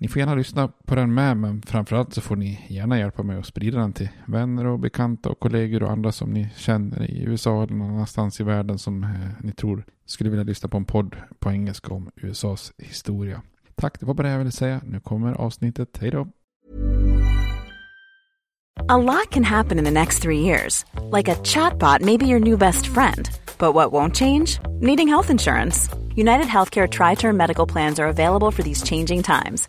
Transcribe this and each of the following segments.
Ni får gärna lyssna på den med, men framförallt så får ni gärna hjälpa mig att sprida den till vänner och bekanta och kollegor och andra som ni känner i USA eller någon annanstans i världen som eh, ni tror skulle vilja lyssna på en podd på engelska om USAs historia. Tack, det var bara det jag ville säga. Nu kommer avsnittet. Hej då! A lot can happen in the next three years. Like a chatbot maybe your new best friend. But what won't change? Needing health insurance. United Healthcare Tri Term Medical Plans are available for these changing times.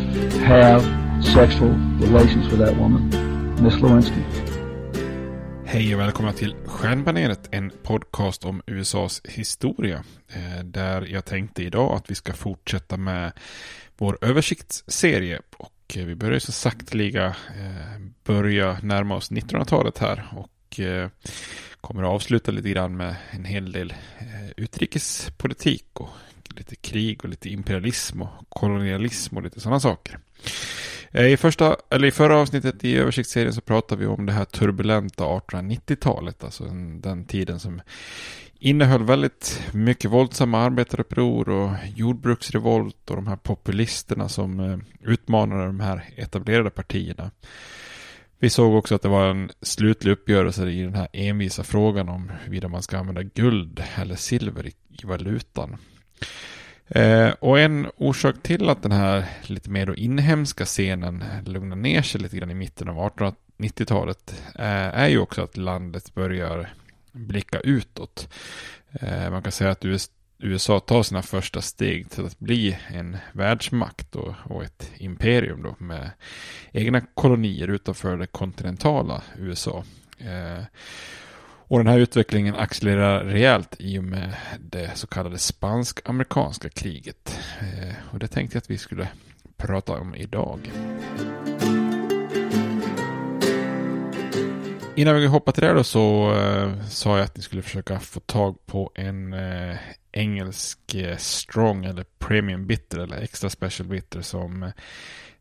have sexual relations with that woman, Miss Lewinsky. Hej och välkomna till Stjärnbaneret, en podcast om USAs historia. Eh, där jag tänkte idag att vi ska fortsätta med vår översiktsserie. Och eh, vi börjar så sakteliga eh, börja närma oss 1900-talet här. Och kommer att avsluta lite grann med en hel del utrikespolitik och lite krig och lite imperialism och kolonialism och lite sådana saker. Eh, I, första, eller I förra avsnittet i översiktsserien så pratade vi om det här turbulenta 1890-talet, alltså den tiden som innehöll väldigt mycket våldsamma arbetaruppror och jordbruksrevolt och de här populisterna som eh, utmanade de här etablerade partierna. Vi såg också att det var en slutlig uppgörelse i den här envisa frågan om huruvida man ska använda guld eller silver i, i valutan. Eh, och en orsak till att den här lite mer då inhemska scenen lugnar ner sig lite grann i mitten av 1890-talet eh, är ju också att landet börjar blicka utåt. Eh, man kan säga att US USA tar sina första steg till att bli en världsmakt och, och ett imperium då med egna kolonier utanför det kontinentala USA. Eh, och den här utvecklingen accelererar rejält i och med det så kallade spansk-amerikanska kriget. Eh, och det tänkte jag att vi skulle prata om idag. Innan vi hoppar till det då så eh, sa jag att ni skulle försöka få tag på en eh, engelsk eh, strong eller premium bitter eller extra special bitter som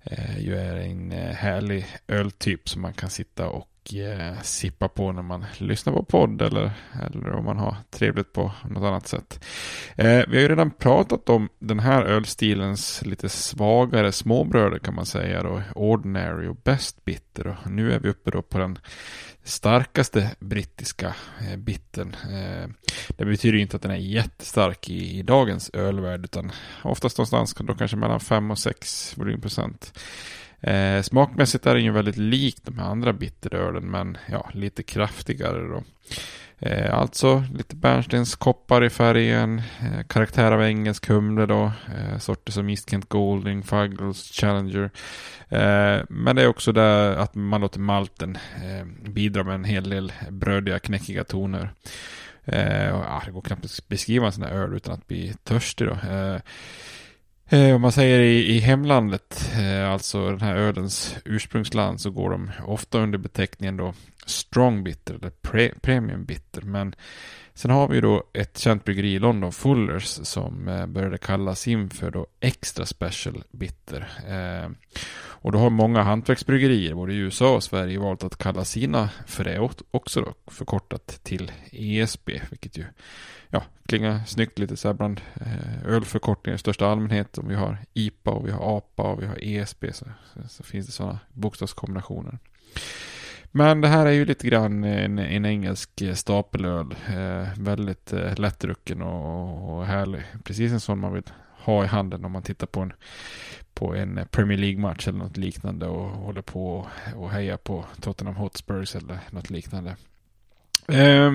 eh, ju är en eh, härlig öltyp som man kan sitta och eh, sippa på när man lyssnar på podd eller, eller om man har trevligt på något annat sätt. Eh, vi har ju redan pratat om den här ölstilens lite svagare småbröder kan man säga då, Ordinary och Best Bitter och nu är vi uppe då på den starkaste brittiska eh, bitten. Eh, det betyder inte att den är jättestark i, i dagens ölvärld utan oftast någonstans då kanske mellan 5 och 6 volymprocent. Eh, smakmässigt är den ju väldigt lik de här andra bitterölen men ja, lite kraftigare då. Eh, alltså lite bärnstenskoppar i färgen, eh, karaktär av engelsk humle då, eh, sorter som East Kent Golding, Fuggles, Challenger. Eh, men det är också där att man låter malten eh, bidra med en hel del brödiga, knäckiga toner. Eh, och, ah, det går knappt att beskriva en sån här öl utan att bli törstig då. Eh, Eh, om man säger i, i hemlandet, eh, alltså den här ölens ursprungsland, så går de ofta under beteckningen då strong bitter eller pre, premium bitter. Men sen har vi då ett känt bryggeri i London, Fullers, som eh, började kallas inför då extra special bitter. Eh, och då har många hantverksbryggerier, både i USA och Sverige, valt att kalla sina för det också då, förkortat till ESB, vilket ju ja, klingar snyggt lite så här bland eh, ölförkortningar i största allmänhet. Om vi har IPA och vi har APA och vi har ESB så, så, finns det sådana bokstavskombinationer. Men det här är ju lite grann en, en engelsk eh, stapelöl. Eh, väldigt eh, lättdrucken och, och härlig. Precis en sån man vill ha i handen om man tittar på en, på en eh, Premier League-match eller något liknande och håller på och hejar på Tottenham Hotspurs eller något liknande. Eh,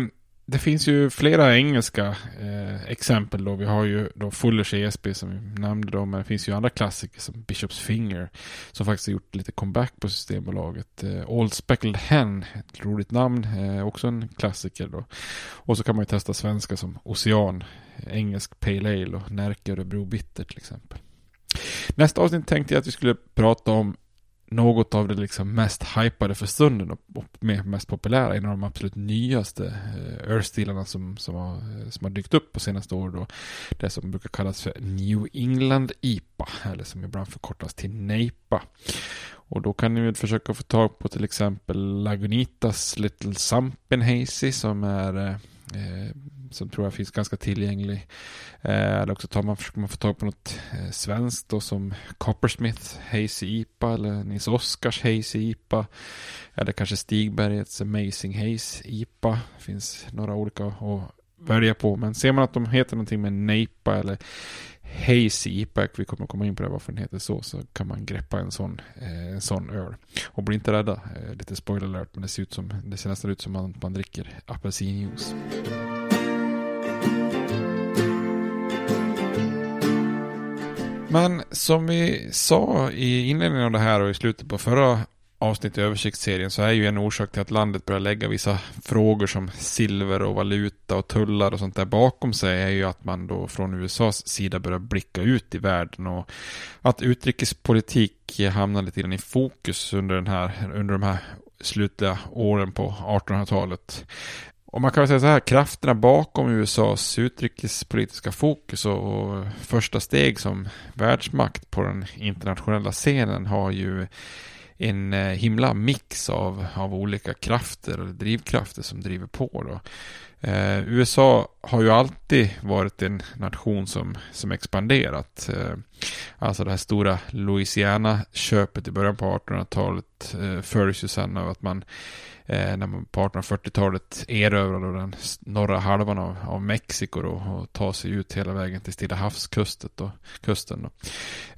det finns ju flera engelska eh, exempel då. Vi har ju då Fullers ESP som vi nämnde då, men det finns ju andra klassiker som Bishops Finger som faktiskt har gjort lite comeback på Systembolaget. Eh, Old Speckled Hen, ett roligt namn, eh, också en klassiker då. Och så kan man ju testa svenska som Ocean, engelsk Pale Ale och Närke Örebro Bitter till exempel. Nästa avsnitt tänkte jag att vi skulle prata om något av det liksom mest hypade för stunden och, mest populära, en av de absolut nyaste eh, som, som, har, eh, som har dykt upp på senaste år då. Det som brukar kallas för New England IPA, eller som ibland förkortas till NEIPA. Och då kan ni väl försöka få tag på till exempel Lagunitas Little Sampen Hazy som är eh, eh, som tror jag finns ganska tillgänglig. Eh, eller också tar man, försöker man få tag på något eh, svenskt då som Coppersmith Hazy IPA eller Nils Oskars Hazy IPA. Eller kanske Stigbergets Amazing Haze IPA. Det finns några olika att välja på. Men ser man att de heter någonting med NAPA. eller Hazy IPAC, vi kommer komma in på det varför den heter så, så kan man greppa en sån, eh, en sån öl. Och bli inte rädda, eh, lite spoiler alert, men det ser, ut som, det ser nästan ut som man, man dricker apelsinjuice. Men som vi sa i inledningen av det här och i slutet på förra avsnitt i översiktsserien så är ju en orsak till att landet börjar lägga vissa frågor som silver och valuta och tullar och sånt där bakom sig är ju att man då från USAs sida börjar blicka ut i världen och att utrikespolitik hamnar lite grann i fokus under, den här, under de här slutliga åren på 1800-talet. Och man kan väl säga så här, krafterna bakom USAs utrikespolitiska fokus och första steg som världsmakt på den internationella scenen har ju en eh, himla mix av, av olika krafter eller drivkrafter som driver på. Då. Eh, USA har ju alltid varit en nation som, som expanderat. Eh, alltså det här stora Louisiana-köpet i början på 1800-talet eh, följs ju sen av att man eh, när man på 1840-talet erövrade den norra halvan av, av Mexiko då, och tar sig ut hela vägen till Stilla havskusten. Då, kusten då.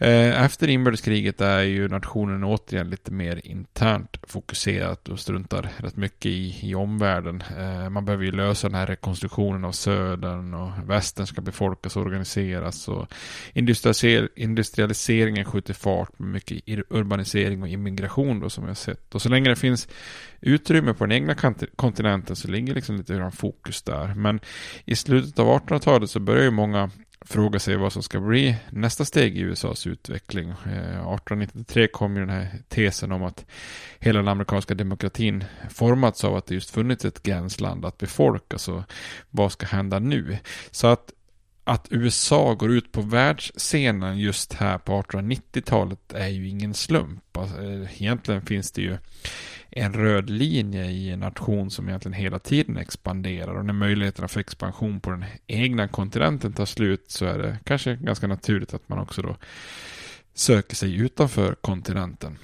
Eh, efter inbördeskriget är ju nationen återigen lite mer internt fokuserat och struntar rätt mycket i, i omvärlden. Eh, man behöver ju lösa den här rekonstruktionen av södern och västern ska befolkas och organiseras och industrialiseringen skjuter fart med mycket urbanisering och immigration då som vi har sett. Och så länge det finns utrymme på den egna kontinenten så ligger liksom lite grann fokus där. Men i slutet av 1800-talet så börjar ju många fråga sig vad som ska bli nästa steg i USAs utveckling. Eh, 1893 kom ju den här tesen om att hela den amerikanska demokratin formats av att det just funnits ett gränsland att befolka. Så vad ska hända nu? Så att att USA går ut på världsscenen just här på 1890-talet är ju ingen slump. Alltså, eh, egentligen finns det ju en röd linje i en nation som egentligen hela tiden expanderar och när möjligheterna för expansion på den egna kontinenten tar slut så är det kanske ganska naturligt att man också då söker sig utanför kontinenten.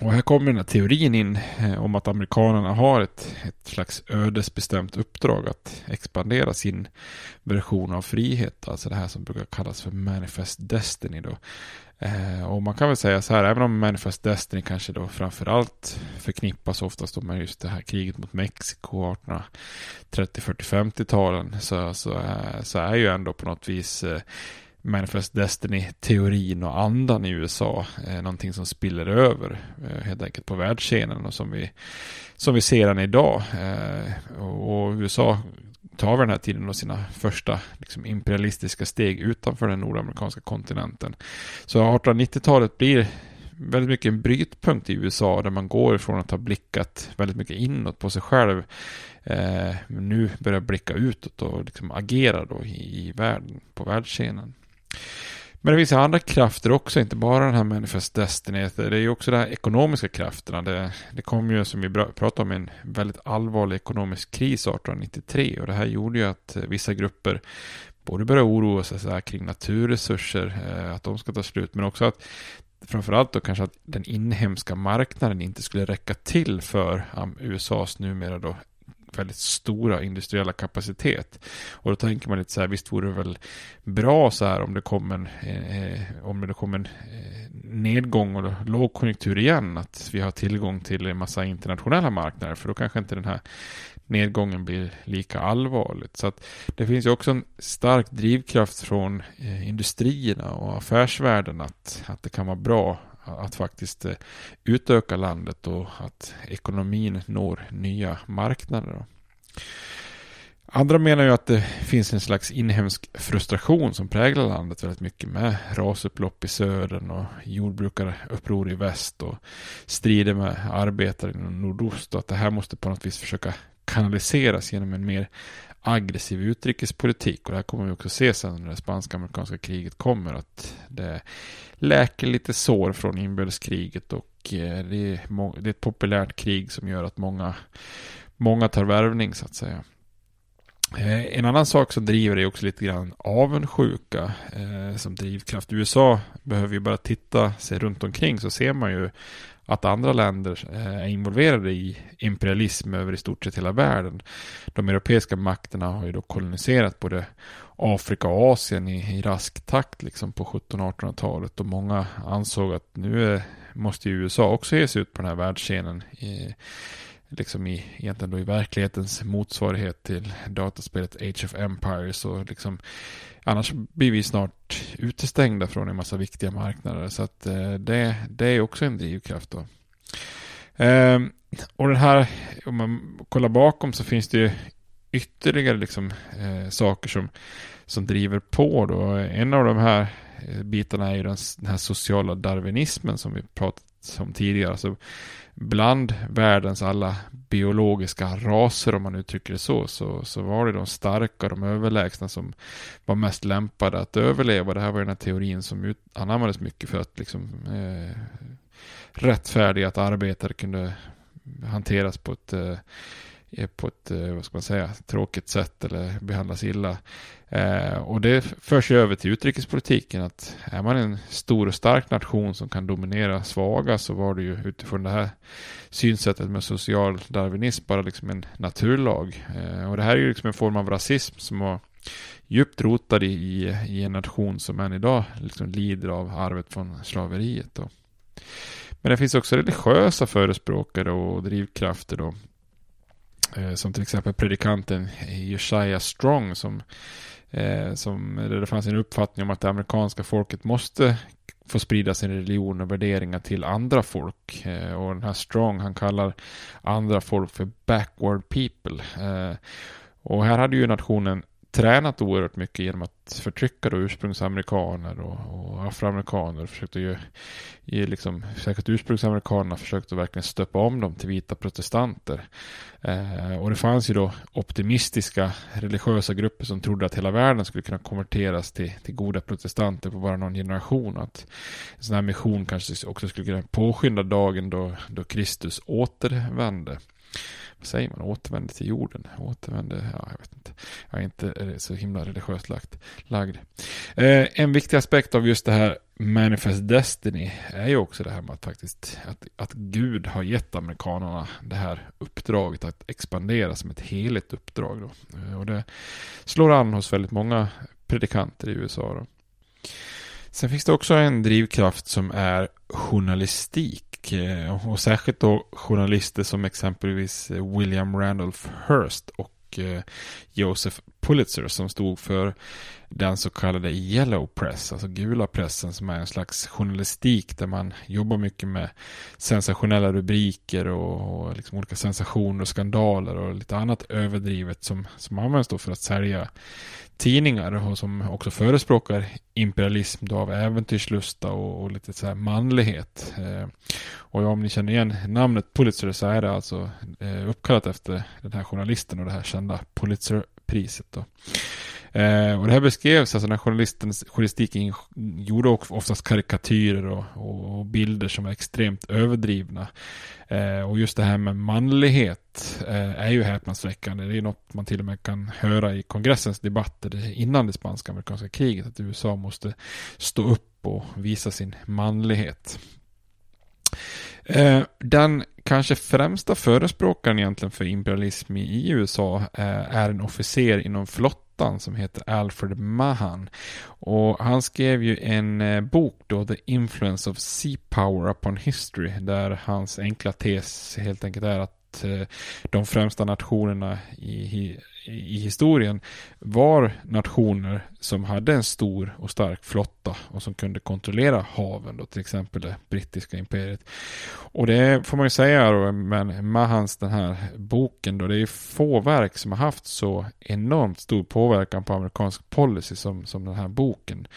Och här kommer den här teorin in eh, om att amerikanerna har ett, ett slags ödesbestämt uppdrag att expandera sin version av frihet. Alltså det här som brukar kallas för Manifest Destiny. Då. Eh, och man kan väl säga så här, även om Manifest Destiny kanske då framförallt förknippas oftast med just det här kriget mot Mexiko 1830, 40, 50-talen så, så, eh, så är ju ändå på något vis eh, Manifest Destiny-teorin och andan i USA eh, någonting som spiller över eh, helt enkelt på världsscenen och som vi, som vi ser den idag. Eh, och, och USA tar vid den här tiden då sina första liksom, imperialistiska steg utanför den nordamerikanska kontinenten. Så 1890-talet blir väldigt mycket en brytpunkt i USA där man går ifrån att ha blickat väldigt mycket inåt på sig själv eh, nu börjar blicka utåt och liksom agera då i, i världen, på världsscenen. Men det finns andra krafter också, inte bara den här Manifest Destiny. Det är ju också de här ekonomiska krafterna. Det, det kom ju, som vi pratade om, en väldigt allvarlig ekonomisk kris 1893 och det här gjorde ju att eh, vissa grupper både började oroa sig så kring naturresurser, eh, att de ska ta slut, men också att framförallt då kanske att den inhemska marknaden inte skulle räcka till för um, USAs numera då väldigt stora industriella kapacitet. Och då tänker man lite så här, visst vore det väl bra så här om det kom en, eh, om det kom en eh, nedgång och lågkonjunktur igen, att vi har tillgång till en massa internationella marknader, för då kanske inte den här nedgången blir lika allvarligt. Så att det finns ju också en stark drivkraft från eh, industrierna och affärsvärlden att, att det kan vara bra att faktiskt eh, utöka landet och att ekonomin når nya marknader. Andra menar ju att det finns en slags inhemsk frustration som präglar landet väldigt mycket med rasupplopp i södern och jordbrukaruppror i väst och strider med arbetare i nordost och att det här måste på något vis försöka kanaliseras genom en mer aggressiv utrikespolitik. Och det här kommer vi också se sen när det spanska-amerikanska kriget kommer. Att det läker lite sår från inbördeskriget och eh, det är, det är ett populärt krig som gör att många, många tar värvning så att säga. Eh, en annan sak som driver är också lite grann avundsjuka eh, som drivkraft. USA behöver ju bara titta sig runt omkring så ser man ju att andra länder eh, är involverade i imperialism över i stort sett hela världen. De europeiska makterna har ju då koloniserat både Afrika och Asien i, i rask takt liksom på 1700-1800-talet och många ansåg att nu är, måste ju USA också ge sig ut på den här världsscenen. I, liksom i, egentligen då i verklighetens motsvarighet till dataspelet Age of Empires och liksom annars blir vi snart utestängda från en massa viktiga marknader så att eh, det, det är också en drivkraft då. Eh, och den här, om man kollar bakom så finns det ju ytterligare liksom eh, saker som, som driver på då. En av de här eh, bitarna är ju den, den här sociala darwinismen som vi pratat om tidigare. Alltså bland världens alla biologiska raser, om man uttrycker det så, så, så var det de starka, de överlägsna som var mest lämpade att överleva. Det här var den här teorin som ut, anammades mycket för att liksom eh, rättfärdiga att arbetare kunde hanteras på ett eh, på ett, eh, vad ska man säga, tråkigt sätt eller behandlas illa. Eh, och det förs ju över till utrikespolitiken att är man en stor och stark nation som kan dominera svaga så var det ju utifrån det här synsättet med social darwinism bara liksom en naturlag. Eh, och det här är ju liksom en form av rasism som var djupt rotad i, i en nation som än idag liksom lider av arvet från slaveriet. Då. Men det finns också religiösa förespråkare och drivkrafter då Eh, som till exempel predikanten Josiah Strong som, eh, som det fanns en uppfattning om att det amerikanska folket måste få sprida sin religion och värderingar till andra folk. Eh, och den här Strong han kallar andra folk för backward people. och här hade ju nationen tränat oerhört mycket genom att förtrycka då ursprungsamerikaner och, och afroamerikaner. Försökte ju, ge liksom, säkert ursprungsamerikanerna försökte verkligen stöpa om dem till vita protestanter. Eh, och det fanns ju då optimistiska religiösa grupper som trodde att hela världen skulle kunna konverteras till, till goda protestanter på bara någon generation. Att en sån här mission kanske också skulle kunna påskynda dagen då, då Kristus återvände vad säger man, Återvänder till jorden. Återvänder? ja jag vet inte. Jag är inte eh, så himla religiöst lagt, lagd. Eh, en viktig aspekt av just det här Manifest Destiny är ju också det här med att faktiskt att, att Gud har gett amerikanerna det här uppdraget att expandera som ett heligt uppdrag. Då. Eh, och det slår an hos väldigt många predikanter i USA. Då. Sen finns det också en drivkraft som är journalistik och, eh, och särskilt då journalister som exempelvis eh, William Randolph Hearst och eh, Joseph Pulitzer som stod för den så kallade Yellow Press, alltså gula pressen som är en slags journalistik där man jobbar mycket med sensationella rubriker och, och liksom olika sensationer och skandaler och lite annat överdrivet som, som används då för att sälja tidningar och som också förespråkar imperialism då av äventyrslusta och, och lite så här manlighet. Eh, och om ni känner igen namnet Pulitzer så är det alltså eh, uppkallat efter den här journalisten och det här kända Pulitzer priset. då. Eh, och det här beskrevs, alltså när journalisten, journalistiken gjorde oftast karikatyrer och, och, och bilder som är extremt överdrivna. Eh, och just det här med manlighet eh, är ju häpnadsväckande. Det är något man till och med kan höra i kongressens debatter innan det spanska amerikanska kriget. Att USA måste stå upp och visa sin manlighet. Eh, den kanske främsta förespråkaren egentligen för imperialism i USA eh, är en officer inom flottan som heter Alfred Mahan. Och han skrev ju en eh, bok då, The Influence of Sea Power Upon History, där hans enkla tes helt enkelt är att eh, de främsta nationerna i i historien var nationer som hade en stor och stark flotta och som kunde kontrollera haven, då, till exempel det brittiska imperiet. Och det får man ju säga då, men Mahans den här boken då, det är få verk som har haft så enormt stor påverkan på amerikansk policy som, som den här boken.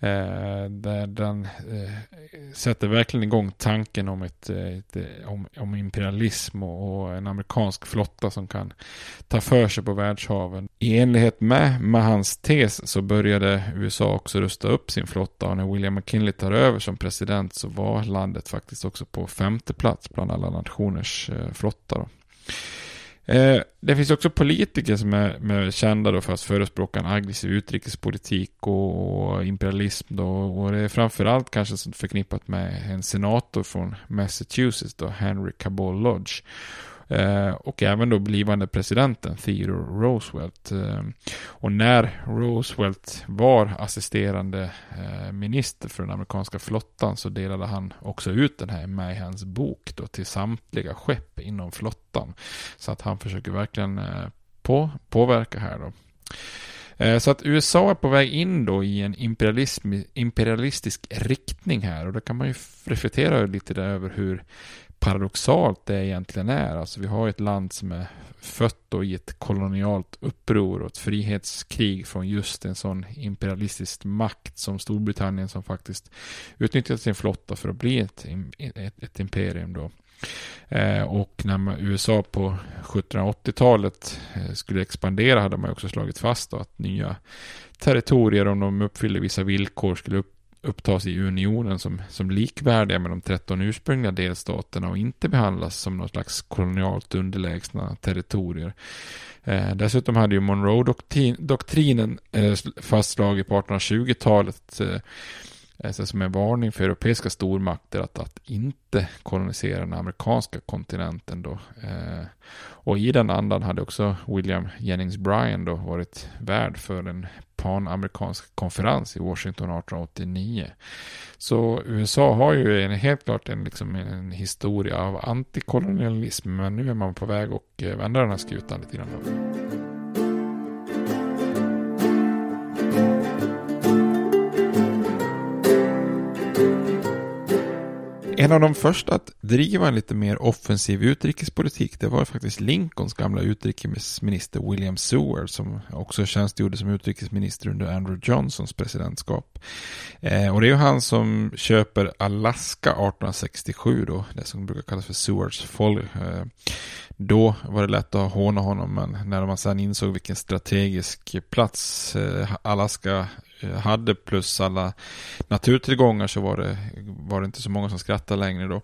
Eh, där den eh, sätter verkligen igång tanken om, ett, eh, ett eh, om, om, imperialism och, och, en amerikansk flotta som kan ta för sig på världshaven. I enlighet med Mahans tes så började USA också rusta upp sin flotta och när William McKinley tar över som president så var landet faktiskt också på femte plats bland alla nationers eh, flotta. Då. Eh, det finns också politiker som är, kända då för att förespråka en aggressiv utrikespolitik och, och imperialism. Då, och det är framförallt kanske förknippat med en senator från Massachusetts, då, Henry Cabot Lodge. Eh, och även då blivande presidenten Theodore Roosevelt. Eh, och när Roosevelt var assisterande eh, minister för den amerikanska flottan så delade han också ut den här Mayhans bok då till samtliga skepp inom flottan. Så att han försöker verkligen på, påverka här då. Så att USA är på väg in då i en imperialism, imperialistisk riktning här och då kan man ju reflektera lite där över hur paradoxalt det egentligen är. Alltså vi har ett land som är fött då i ett kolonialt uppror och ett frihetskrig från just en sån imperialistisk makt som Storbritannien som faktiskt utnyttjat sin flotta för att bli ett, ett, ett imperium då. Eh, och när man, USA på 1780-talet eh, skulle expandera hade man också slagit fast att nya territorier om de uppfyllde vissa villkor skulle upp, upptas i unionen som, som likvärdiga med de 13 ursprungliga delstaterna och inte behandlas som något slags kolonialt underlägsna territorier. Eh, dessutom hade ju Monroe-doktrinen eh, fastslagit på 1820-talet eh, alltså som en varning för europeiska stormakter att, att inte kolonisera den amerikanska kontinenten då. Eh, och i den andan hade också William Jennings Bryan då varit värd för en panamerikansk konferens i Washington 1889. Så USA har ju en, helt klart en, liksom en historia av antikolonialism men nu är man på väg att eh, vända den här skutan lite grann. En av de första att driva en lite mer offensiv utrikespolitik det var faktiskt Lincolns gamla utrikesminister William Seward som också tjänstgjorde som utrikesminister under Andrew Johnsons presidentskap. Eh, och det är ju han som köper Alaska 1867 då, det som brukar kallas för Sewards folk. Eh, då var det lätt att håna honom, men när man sedan insåg vilken strategisk plats eh, Alaska Eh, hade plus alla naturtillgångar så var det, var det inte så många som skrattade längre då.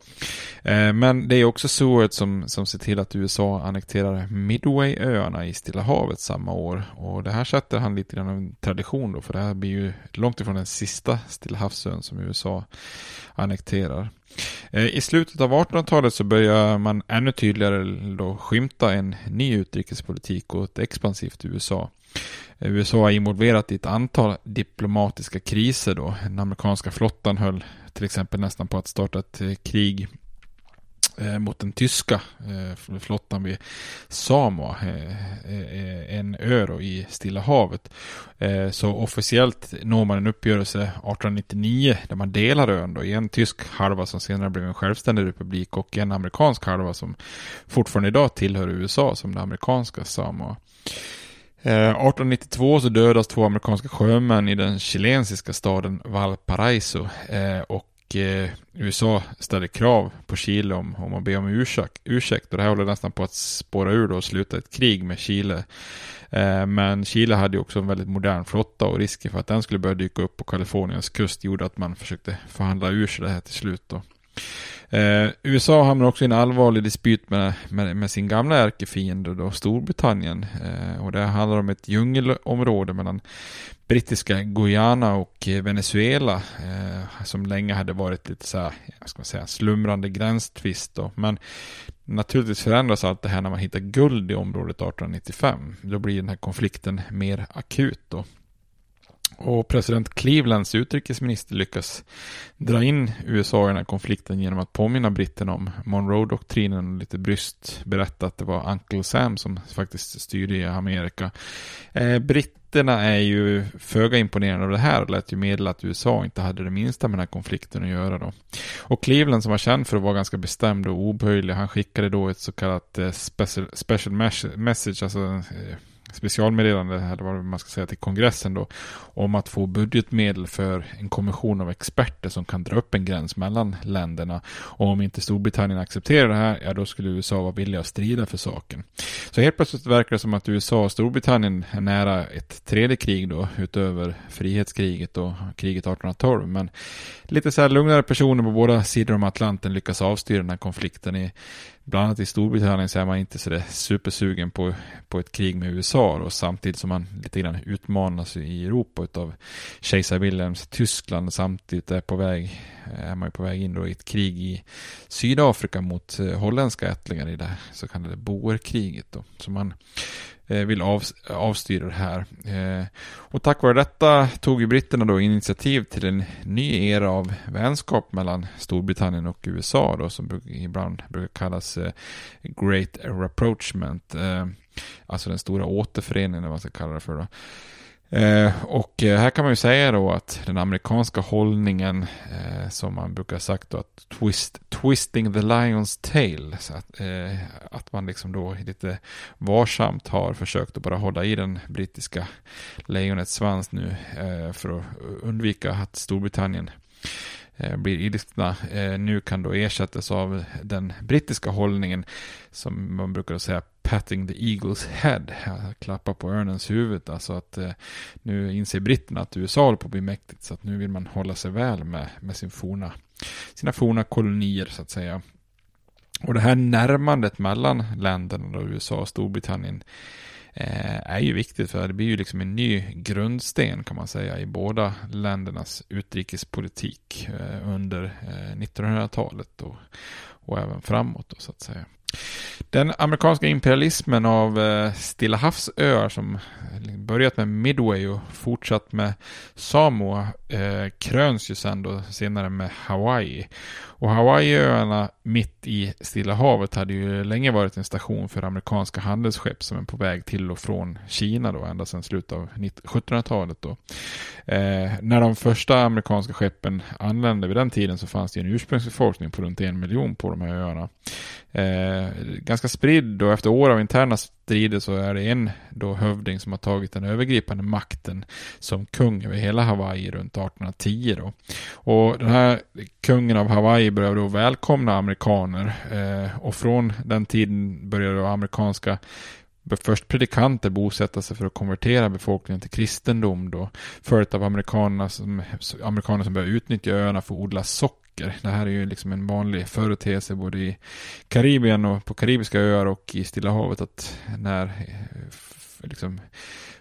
Eh, men det är också Seward som, som ser till att USA annekterar Midwayöarna i Stilla havet samma år. Och det här sätter han lite grann av en tradition då, för det här blir ju långt ifrån den sista Stilla havsön som USA annekterar. Eh, I slutet av 1800-talet så börjar man ännu tydligare då skymta en ny utrikespolitik och ett expansivt USA. USA är involverat i ett antal diplomatiska kriser då. Den amerikanska flottan höll till exempel nästan på att starta ett eh, krig eh, mot den tyska eh, flottan vid Samoa, en ö då i Stilla havet. Så officiellt når man en uppgörelse 1899 där man delar ön då i en tysk halva som senare blev en självständig republik och en amerikansk halva som fortfarande idag tillhör USA som det amerikanska Samoa. Eh, 1892 så dödas två amerikanska sjömän i den chilensiska staden Valparaiso eh, och eh, USA ställer krav på Chile om, om att be om ursäkt, ursäkt och det här håller nästan på att spåra ur då och sluta ett krig med Chile. Men Chile hade ju också en väldigt modern flotta och risken för att den skulle börja dyka upp på Kaliforniens kust gjorde att man försökte förhandla ur sig det här till slut då. Eh, USA hamnar också i en allvarlig dispyt med, med, med sin gamla ärkefiende då, Storbritannien. Eh, och det handlar om ett djungelområde mellan brittiska Guyana och eh, Venezuela. Eh, som länge hade varit lite så här, ska man säga, slumrande gränstvist då. Men naturligtvis förändras allt det här när man hittar guld i området 1895. Då blir den här konflikten mer akut då. Och president Clevelands utrikesminister lyckas dra in USA i den här konflikten genom att påminna britterna om Monroe-doktrinen och lite bryskt berätta att det var Uncle Sam som faktiskt styrde i Amerika. Eh, britterna är ju föga imponerade av det här och lät ju meddela att USA inte hade det minsta med den här konflikten att göra då. Och Cleveland som var känd för att vara ganska bestämd och oböjlig, han skickade då ett så kallat eh, special, special message, alltså eh, specialmeddelande, eller vad man ska säga, till kongressen då, om att få budgetmedel för en kommission av experter som kan dra upp en gräns mellan länderna. Och om inte Storbritannien accepterar det här, ja då skulle USA vara villiga att strida för saken. Så helt plötsligt verkar det som att USA och Storbritannien är nära ett tredje krig då, utöver frihetskriget och kriget 1812. Men lite så här lugnare personer på båda sidor om Atlanten lyckas avstyra den här konflikten i bland annat i Storbritannien så är man inte så supersugen på, på ett krig med USA och samtidigt som man lite grann utmanas i Europa av kejsar Wilhelms Tyskland samtidigt är på väg eh, är man på väg in då i ett krig i Sydafrika mot eh, holländska ättlingar i det så kallade boerkriget då. Så man eh, vill av, avstyra det här. Och tack vare detta tog ju britterna då initiativ till en ny era av vänskap mellan Storbritannien och USA då som ibland brukar kallas Great Rapproachment. Alltså den stora återföreningen, vad man ska kalla det för. Då. Eh, och eh, här kan man ju säga då att den amerikanska hållningen eh, som man brukar sagt då att twist, twisting the lion's tail. Så att, eh, att man liksom då lite varsamt har försökt att bara hålla i den brittiska lejonets svans nu eh, för att undvika att Storbritannien Eh, blir ilskna eh, nu kan då ersättas av den brittiska hållningen som man brukar säga patting the eagle's head, klappa på örnens huvud. Alltså att eh, nu inser britterna att USA håller på att bli mäktigt så att nu vill man hålla sig väl med, med sin forna, sina forna kolonier så att säga. Och det här närmandet mellan länderna, då USA och Storbritannien, Eh, är ju viktigt för det blir ju liksom en ny grundsten kan man säga i båda ländernas utrikespolitik eh, under eh, 1900-talet och, och även framåt då, så att säga. Den amerikanska imperialismen av eh, Stilla havsöar som börjat med Midway och fortsatt med Samoa kröns ju sen då senare med Hawaii. Och Hawaiiöarna mitt i Stilla havet hade ju länge varit en station för amerikanska handelsskepp som är på väg till och från Kina då, ända sedan slutet av 1700-talet då. Eh, när de första amerikanska skeppen anlände vid den tiden så fanns det en ursprungsbefolkning på runt en miljon på de här öarna. Eh, ganska spridd och efter år av interna strider så är det en då hövding som har tagit den övergripande makten som kung över hela Hawaii runt 1810 då. Och den här kungen av Hawaii började då välkomna amerikaner eh, och från den tiden började då amerikanska först predikanter bosätta sig för att konvertera befolkningen till kristendom då. Följt av amerikanerna som, amerikaner som började utnyttja öarna för att odla socker. Det här är ju liksom en vanlig företeelse både i Karibien och på karibiska öar och i Stilla havet att när eh, liksom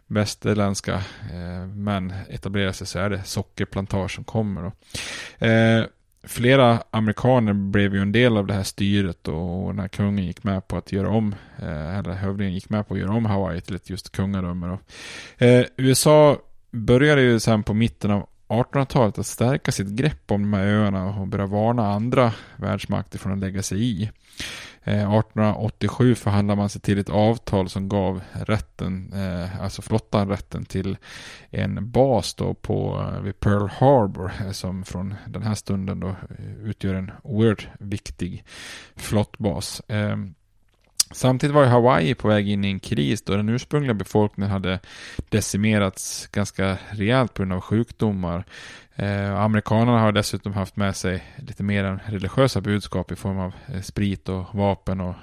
västerländska eh, män etablerar sig så är det sockerplantage som kommer. Då. Eh, flera amerikaner blev ju en del av det här styret och när kungen gick med på att göra om, eh, eller hövdingen gick med på att göra om Hawaii till ett just kungadöme. Eh, USA började ju sen på mitten av 1800-talet att stärka sitt grepp om de här öarna och börja varna andra världsmakter från att lägga sig i. Eh, 1887 förhandlade man sig till ett avtal som gav rätten, eh, alltså flottan rätten till en bas då på, eh, vid Pearl Harbor som från den här stunden då utgör en oerhört viktig flottbas. Ehm, Samtidigt var ju Hawaii på väg in i en kris då den ursprungliga befolkningen hade decimerats ganska rejält på grund av sjukdomar. Eh, amerikanerna har dessutom haft med sig lite mer än religiösa budskap i form av eh, sprit och vapen och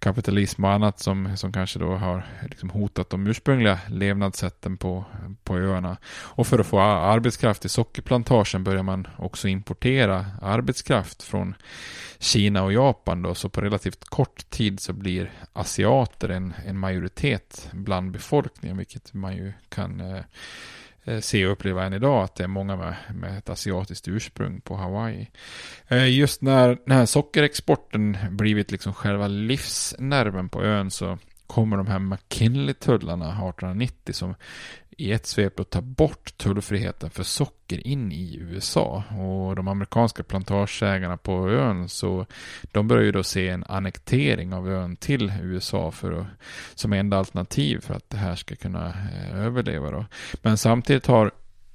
kapitalism och annat som, som kanske då har liksom hotat de ursprungliga levnadssätten på, på öarna. Och för att få arbetskraft i sockerplantagen börjar man också importera arbetskraft från Kina och Japan då, så på relativt kort tid så blir asiater en, en majoritet bland befolkningen, vilket man ju kan eh, Eh, se och uppleva än idag att det är många med, med ett asiatiskt ursprung på Hawaii. Eh, just när när sockerexporten blivit liksom själva livsnerven på ön så kommer de här McKinley-tullarna 1890 som i ett svep att ta bort tullfriheten för socker in i USA. Och de amerikanska plantageägarna på ön så de börjar ju då se en annektering av ön till USA för att, som enda alternativ för att det här ska kunna eh, överleva. Då. Men samtidigt har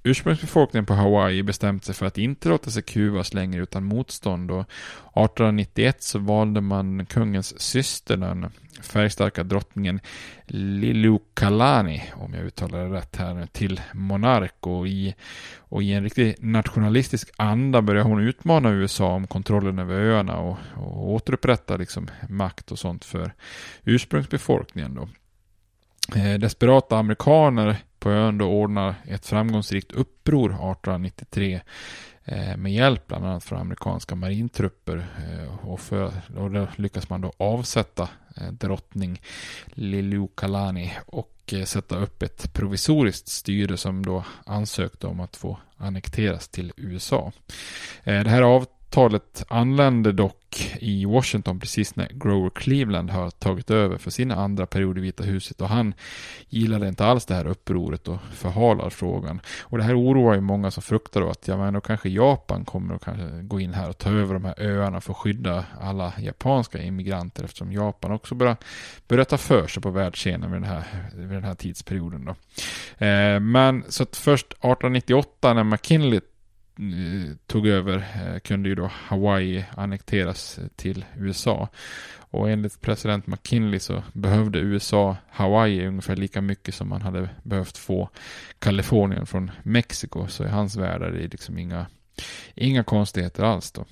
Ursprungsbefolkningen på Hawaii bestämt sig för att inte låta sig kuvas längre utan motstånd och 1891 så valde man kungens syster, den färgstarka drottningen Lilukalani, om jag uttalar det rätt här, till monark och i, och i en riktig nationalistisk anda började hon utmana USA om kontrollen över öarna och, och återupprätta liksom makt och sånt för ursprungsbefolkningen då. Eh, desperata amerikaner på ön då ordnar ett framgångsrikt uppror 1893 eh, med hjälp bland annat från amerikanska marintrupper eh, och, för, och då lyckas man då avsätta eh, drottning Liliuokalani och sätta upp ett provisoriskt styre som då ansökte om att få annekteras till USA. Det här avtalet anländer dock i Washington precis när Grover Cleveland har tagit över för sin andra period i Vita huset och han gillade inte alls det här upproret och förhalar frågan. Och det här oroar ju många som fruktar då att ja, men då kanske Japan kommer att kanske gå in här och ta över de här öarna för att skydda alla japanska immigranter eftersom Japan också börjar, börjar ta för sig på världsscenen vid den här, vid den här tidsperioden. Då. Eh, men så att först 1898 när McKinley Eh, tog över eh, kunde ju då Hawaii annekteras eh, till USA. Och enligt president McKinley så behövde USA Hawaii ungefär lika mycket som man hade behövt få Kalifornien från Mexiko. Så i hans värld är det liksom inga, inga konstigheter alls då.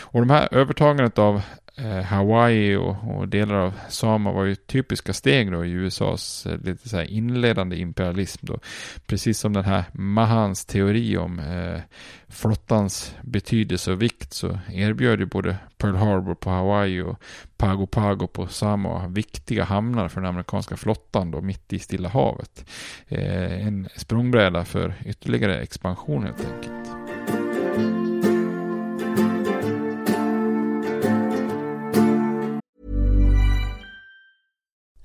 Och de här övertagandet av Eh, Hawaii och, och, delar av Sama var ju typiska steg då i USAs eh, lite så här inledande imperialism då. Precis som den här Mahans teori om eh, flottans betydelse och vikt så erbjöd ju både Pearl Harbor på Hawaii och Pago Pago på Samoa viktiga hamnar för den amerikanska flottan då mitt i Stilla havet. Eh, en språngbräda för ytterligare expansion helt enkelt.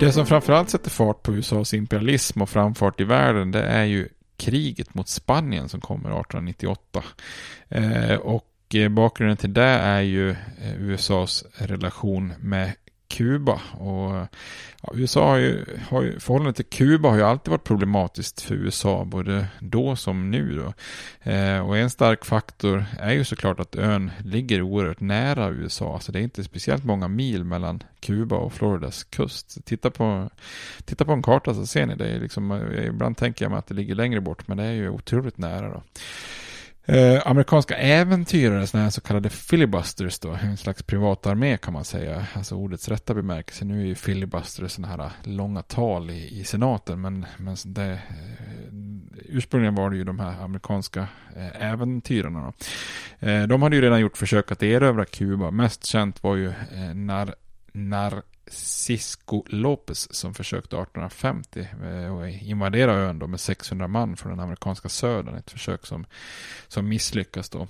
Det som framförallt sätter fart på USAs imperialism och framfart i världen det är ju kriget mot Spanien som kommer 1898. Eh, och eh, bakgrunden till det är ju eh, USAs relation med Kuba. Och ja, USA har ju, har ju, förhållandet till Kuba har ju alltid varit problematiskt för USA, både då som nu. Då. Eh, och en stark faktor är ju såklart att ön ligger oerhört nära USA. Alltså det är inte speciellt många mil mellan Kuba och Floridas kust. Titta på, titta på en karta så ser ni det. Är liksom, eh, ibland tänker jag mig att det ligger längre bort, men det är ju otroligt nära. Då. Eh, amerikanska äventyrare, sådana här så kallade filibusters då, en slags privatarmé kan man säga, alltså ordets rätta bemärkelse. Nu är ju filibusters sådana här eh, långa tal i, i senaten, men, men det, eh, ursprungligen var det ju de här amerikanska eh, äventyrarna. Då. Eh, de hade ju redan gjort försök att erövra Kuba, mest känt var ju eh, när, när Cisco Lopez som försökte 1850 eh, invadera ön då med 600 man från den amerikanska södern. Ett försök som, som misslyckas då.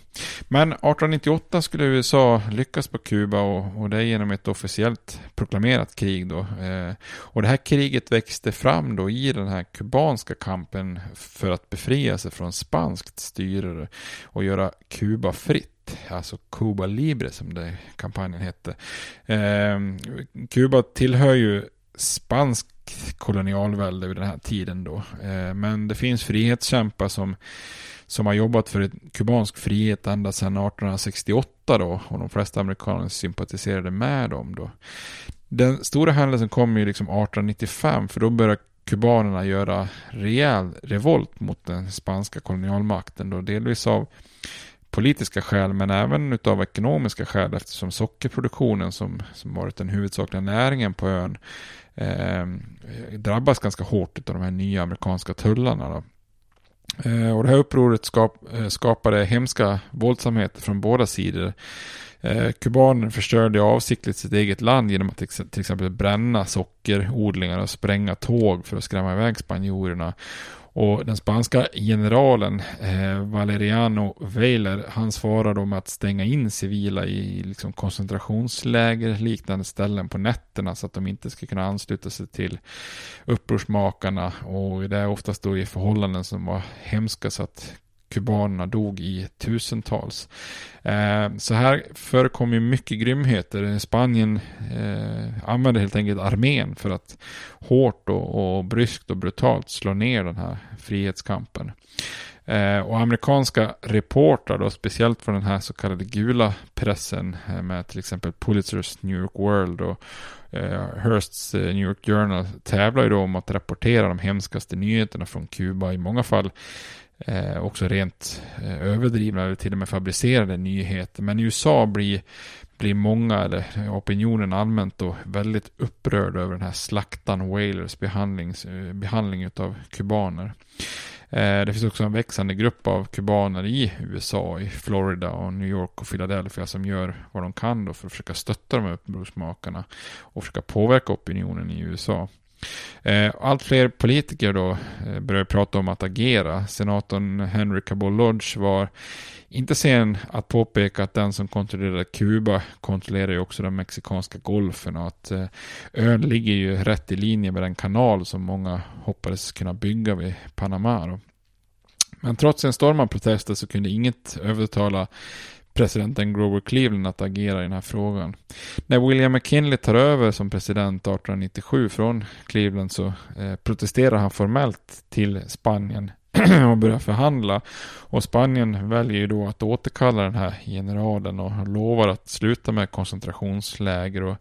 Men 1898 skulle USA lyckas på Kuba och, och det genom ett officiellt proklamerat krig då. Eh, och det här kriget växte fram då i den här kubanska kampen för att befria sig från spanskt styre och göra Kuba fritt alltså Cuba Libre som det kampanjen hette. Eh, Kuba tillhör ju spansk kolonialvälde vid den här tiden då. Eh, men det finns frihetskämpar som, som har jobbat för kubansk frihet ända sedan 1868 då och de flesta amerikaner sympatiserade med dem då. Den stora händelsen kom ju liksom 1895 för då började kubanerna göra rejäl revolt mot den spanska kolonialmakten då delvis av politiska skäl men även utav ekonomiska skäl eftersom sockerproduktionen som, som varit den huvudsakliga näringen på ön eh, drabbas ganska hårt av de här nya amerikanska tullarna. Då. Eh, och det här upproret skap, eh, skapade hemska våldsamheter från båda sidor. Eh, kubaner förstörde avsiktligt sitt eget land genom att till exempel bränna sockerodlingar och spränga tåg för att skrämma iväg spanjorerna. Och den spanska generalen eh, Valeriano Weiler, han svarar då med att stänga in civila i liksom, koncentrationsläger liknande ställen på nätterna så att de inte ska kunna ansluta sig till upprorsmakarna. Och det är oftast då i förhållanden som var hemska så att kubanerna dog i tusentals. Eh, så här förekom ju mycket grymheter. Spanien eh, använde helt enkelt armén för att hårt och, och bryskt och brutalt slå ner den här frihetskampen. Eh, och amerikanska reportrar då, speciellt från den här så kallade gula pressen med till exempel Pulitzers New York World och eh, Hearsts New York Journal tävlar ju då om att rapportera de hemskaste nyheterna från Kuba. I många fall eh, också rent eh, överdrivna eller till och med fabricerade nyheter. Men i USA blir, blir många, eller opinionen allmänt då, väldigt upprörd över den här slaktan Wailers eh, behandling, behandling av kubaner. Eh, det finns också en växande grupp av kubaner i USA, i Florida och New York och Philadelphia som gör vad de kan då för att försöka stötta de här upprorsmakarna och försöka påverka opinionen i USA. Eh, allt fler politiker då eh, började prata om att agera. Senatorn Henry Cabot Lodge var inte sen att påpeka att den som kontrollerar Kuba kontrollerar ju också den mexikanska golfen och att eh, ön ligger ju rätt i linje med den kanal som många hoppades kunna bygga vid Panama. Men trots en storm av protester så kunde inget övertala presidenten Grover Cleveland att agera i den här frågan. När William McKinley tar över som president 1897 från Cleveland så eh, protesterar han formellt till Spanien och börjar förhandla. Och Spanien väljer ju då att återkalla den här generalen och lovar att sluta med koncentrationsläger och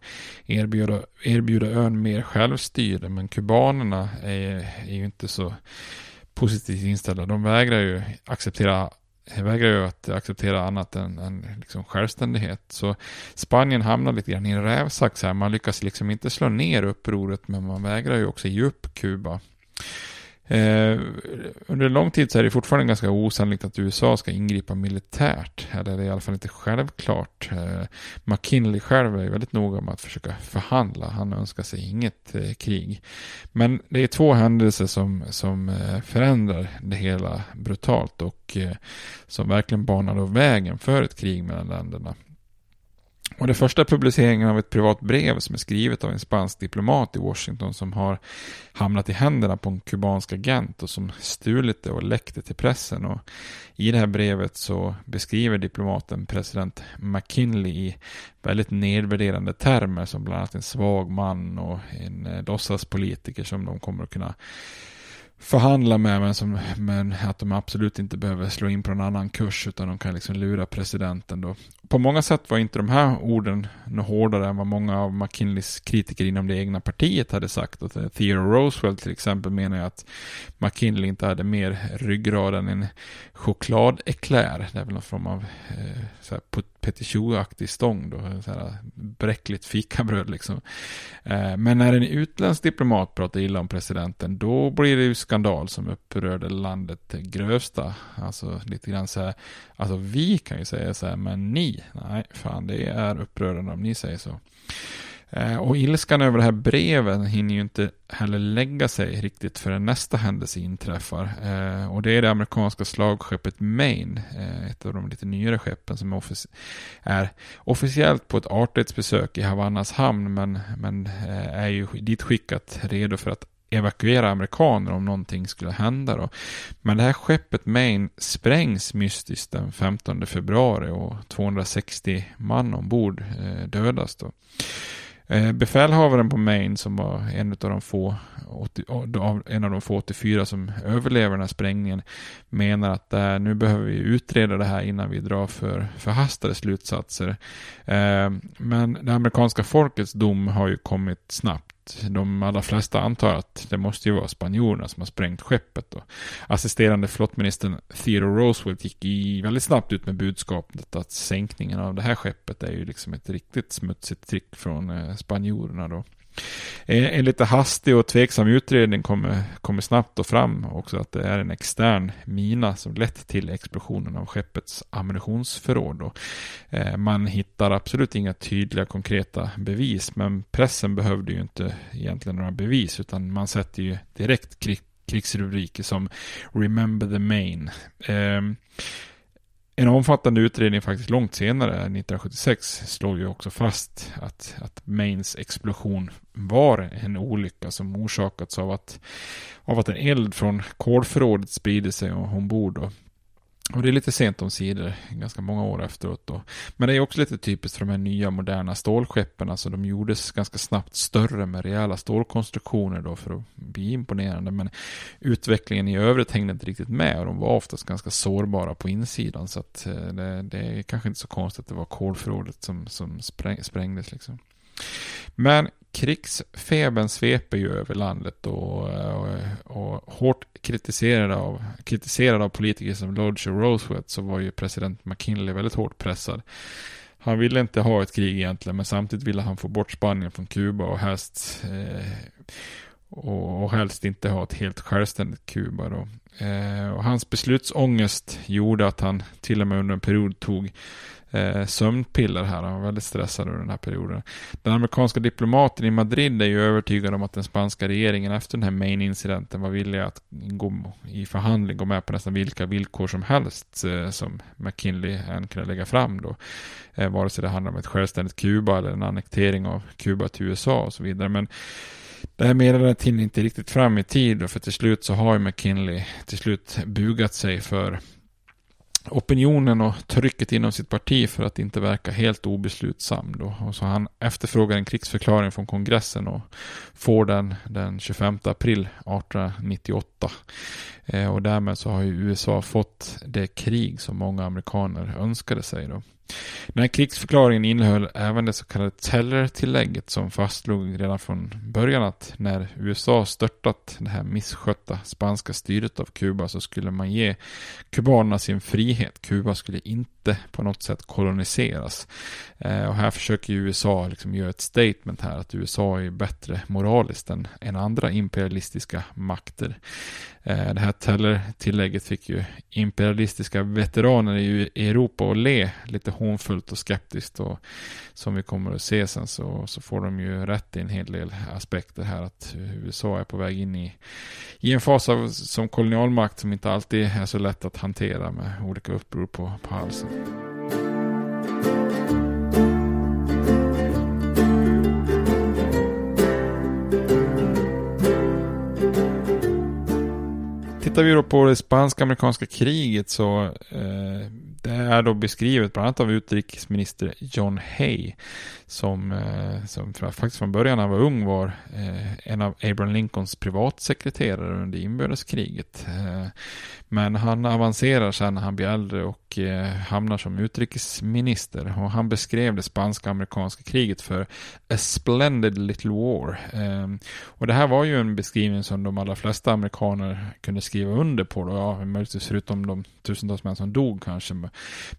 erbjuda, erbjuda ön mer självstyre. Men kubanerna är, är ju inte så positivt inställda. De vägrar ju acceptera vägrar ju att acceptera annat än, än liksom självständighet. Så Spanien hamnar lite grann i en rävsax här. Man lyckas liksom inte slå ner upproret men man vägrar ju också ge upp Kuba. Eh, under lång tid så är det fortfarande ganska osannolikt att USA ska ingripa militärt. Eller det är i alla fall inte självklart. Eh, McKinley själv är väldigt noga med att försöka förhandla. Han önskar sig inget eh, krig. Men det är två händelser som, som eh, förändrar det hela brutalt och eh, som verkligen banar vägen för ett krig mellan länderna. Och det första publiceringen av ett privat brev som är skrivet av en spansk diplomat i Washington som har hamnat i händerna på en kubansk agent och som stulit det och läckt det till pressen. Och I det här brevet så beskriver diplomaten president McKinley i väldigt nedvärderande termer som bland annat en svag man och en eh, låtsaspolitiker som de kommer att kunna förhandla med men, som, men att de absolut inte behöver slå in på en annan kurs utan de kan liksom lura presidenten då. På många sätt var inte de här orden något hårdare än vad många av McKinleys kritiker inom det egna partiet hade sagt. Och eh, Theodore Roosevelt till exempel menar att McKinley inte hade mer ryggrad än en chokladeklär. Det är väl någon form av eh, Petit aktig stång då, så här bräckligt fikabröd liksom. Eh, men när en utländsk diplomat pratar illa om presidenten, då blir det ju skandal som upprörde landet grövsta. Alltså lite grann så här, alltså vi kan ju säga så här, men ni, nej, fan det är upprörande om ni säger så. Eh, och ilskan över det här breven hinner ju inte heller lägga sig riktigt förrän nästa händelse inträffar. Eh, och det är det amerikanska slagskeppet Maine, eh, ett av de lite nyare skeppen som offic är officiellt på ett artighetsbesök i Havannas hamn men, men är ju ditskickat redo för att evakuera amerikaner om någonting skulle hända. Då. Men det här skeppet Maine sprängs mystiskt den 15 februari och 260 man ombord dödas. Då. Eh, befälhavaren på Maine som var en av de få, 80, en av de få 84 som överlever den här sprängningen menar att äh, nu behöver vi utreda det här innan vi drar för förhastade slutsatser. Eh, men det amerikanska folkets dom har ju kommit snabbt de allra flesta antar att det måste ju vara spanjorerna som har sprängt skeppet. Då. Assisterande flottministern Theodore Roosevelt gick i väldigt snabbt ut med budskapet att sänkningen av det här skeppet är ju liksom ett riktigt smutsigt trick från eh, spanjorerna då. En lite hastig och tveksam utredning kommer, kommer snabbt och fram också att det är en extern mina som lett till explosionen av skeppets ammunitionsförråd. Och, eh, man hittar absolut inga tydliga konkreta bevis men pressen behövde ju inte egentligen några bevis utan man sätter ju direkt krig, krigsrubriker som Remember the Main. Eh, en omfattande utredning faktiskt långt senare, 1976, slog ju också fast att, att Mains explosion var en olycka som orsakats av att, av att en eld från kolförrådet sprider sig ombord. Och och det är lite sent om sidor, ganska många år efteråt då. Men det är också lite typiskt för de här nya moderna stålskeppen. Alltså de gjordes ganska snabbt större med rejäla stålkonstruktioner då för att bli imponerande. Men utvecklingen i övrigt hängde inte riktigt med och de var oftast ganska sårbara på insidan. Så att eh, det, det är kanske inte så konstigt att det var kolförrådet som, som spräng, sprängdes liksom. Men krigsfebern sveper ju över landet och, och, och hårt kritiserad av, kritiserad av politiker som Lodge och Roosevelt så var ju president McKinley väldigt hårt pressad. Han ville inte ha ett krig egentligen men samtidigt ville han få bort Spanien från Kuba och helst eh, och, och helst inte ha ett helt självständigt Kuba då. Eh, och hans beslutsångest gjorde att han till och med under en period tog eh, sömnpiller här. Han var väldigt stressad under den här perioden. Den amerikanska diplomaten i Madrid är ju övertygad om att den spanska regeringen efter den här main-incidenten var villig att gå i förhandling, gå med på nästan vilka villkor som helst eh, som McKinley än kunde lägga fram då. Eh, vare sig det handlar om ett självständigt Kuba eller en annektering av Kuba till USA och så vidare. Men det här meddelandet hinner inte riktigt fram i tid för till slut så har ju McKinley till slut bugat sig för opinionen och trycket inom sitt parti för att inte verka helt obeslutsam. Då. Och så han efterfrågar en krigsförklaring från kongressen och får den den 25 april 1898. Eh, och därmed så har ju USA fått det krig som många amerikaner önskade sig. Då. Den här krigsförklaringen innehöll även det så kallade Teller-tillägget som fastslog redan från början att när USA störtat det här misskötta spanska styret av Kuba så skulle man ge kubanerna sin frihet. Kuba skulle inte på något sätt koloniseras. Eh, och här försöker USA liksom göra ett statement här att USA är bättre moraliskt än, än andra imperialistiska makter. Eh, det här Teller-tillägget fick ju imperialistiska veteraner i Europa att le lite hånfullt och skeptiskt och som vi kommer att se sen så, så får de ju rätt i en hel del aspekter här att USA är på väg in i, i en fas av, som kolonialmakt som inte alltid är så lätt att hantera med olika uppror på, på halsen. Tittar vi då på det spanska-amerikanska kriget så eh, det är då beskrivet bland annat av utrikesminister John Hay som, eh, som faktiskt från början när han var ung var eh, en av Abraham Lincolns privatsekreterare under inbördeskriget. Eh, men han avancerar sen när han blir äldre och hamnar som utrikesminister och han beskrev det spanska-amerikanska kriget för a splendid little war. Och det här var ju en beskrivning som de allra flesta amerikaner kunde skriva under på då, ja, möjligtvis förutom de tusentals män som dog kanske.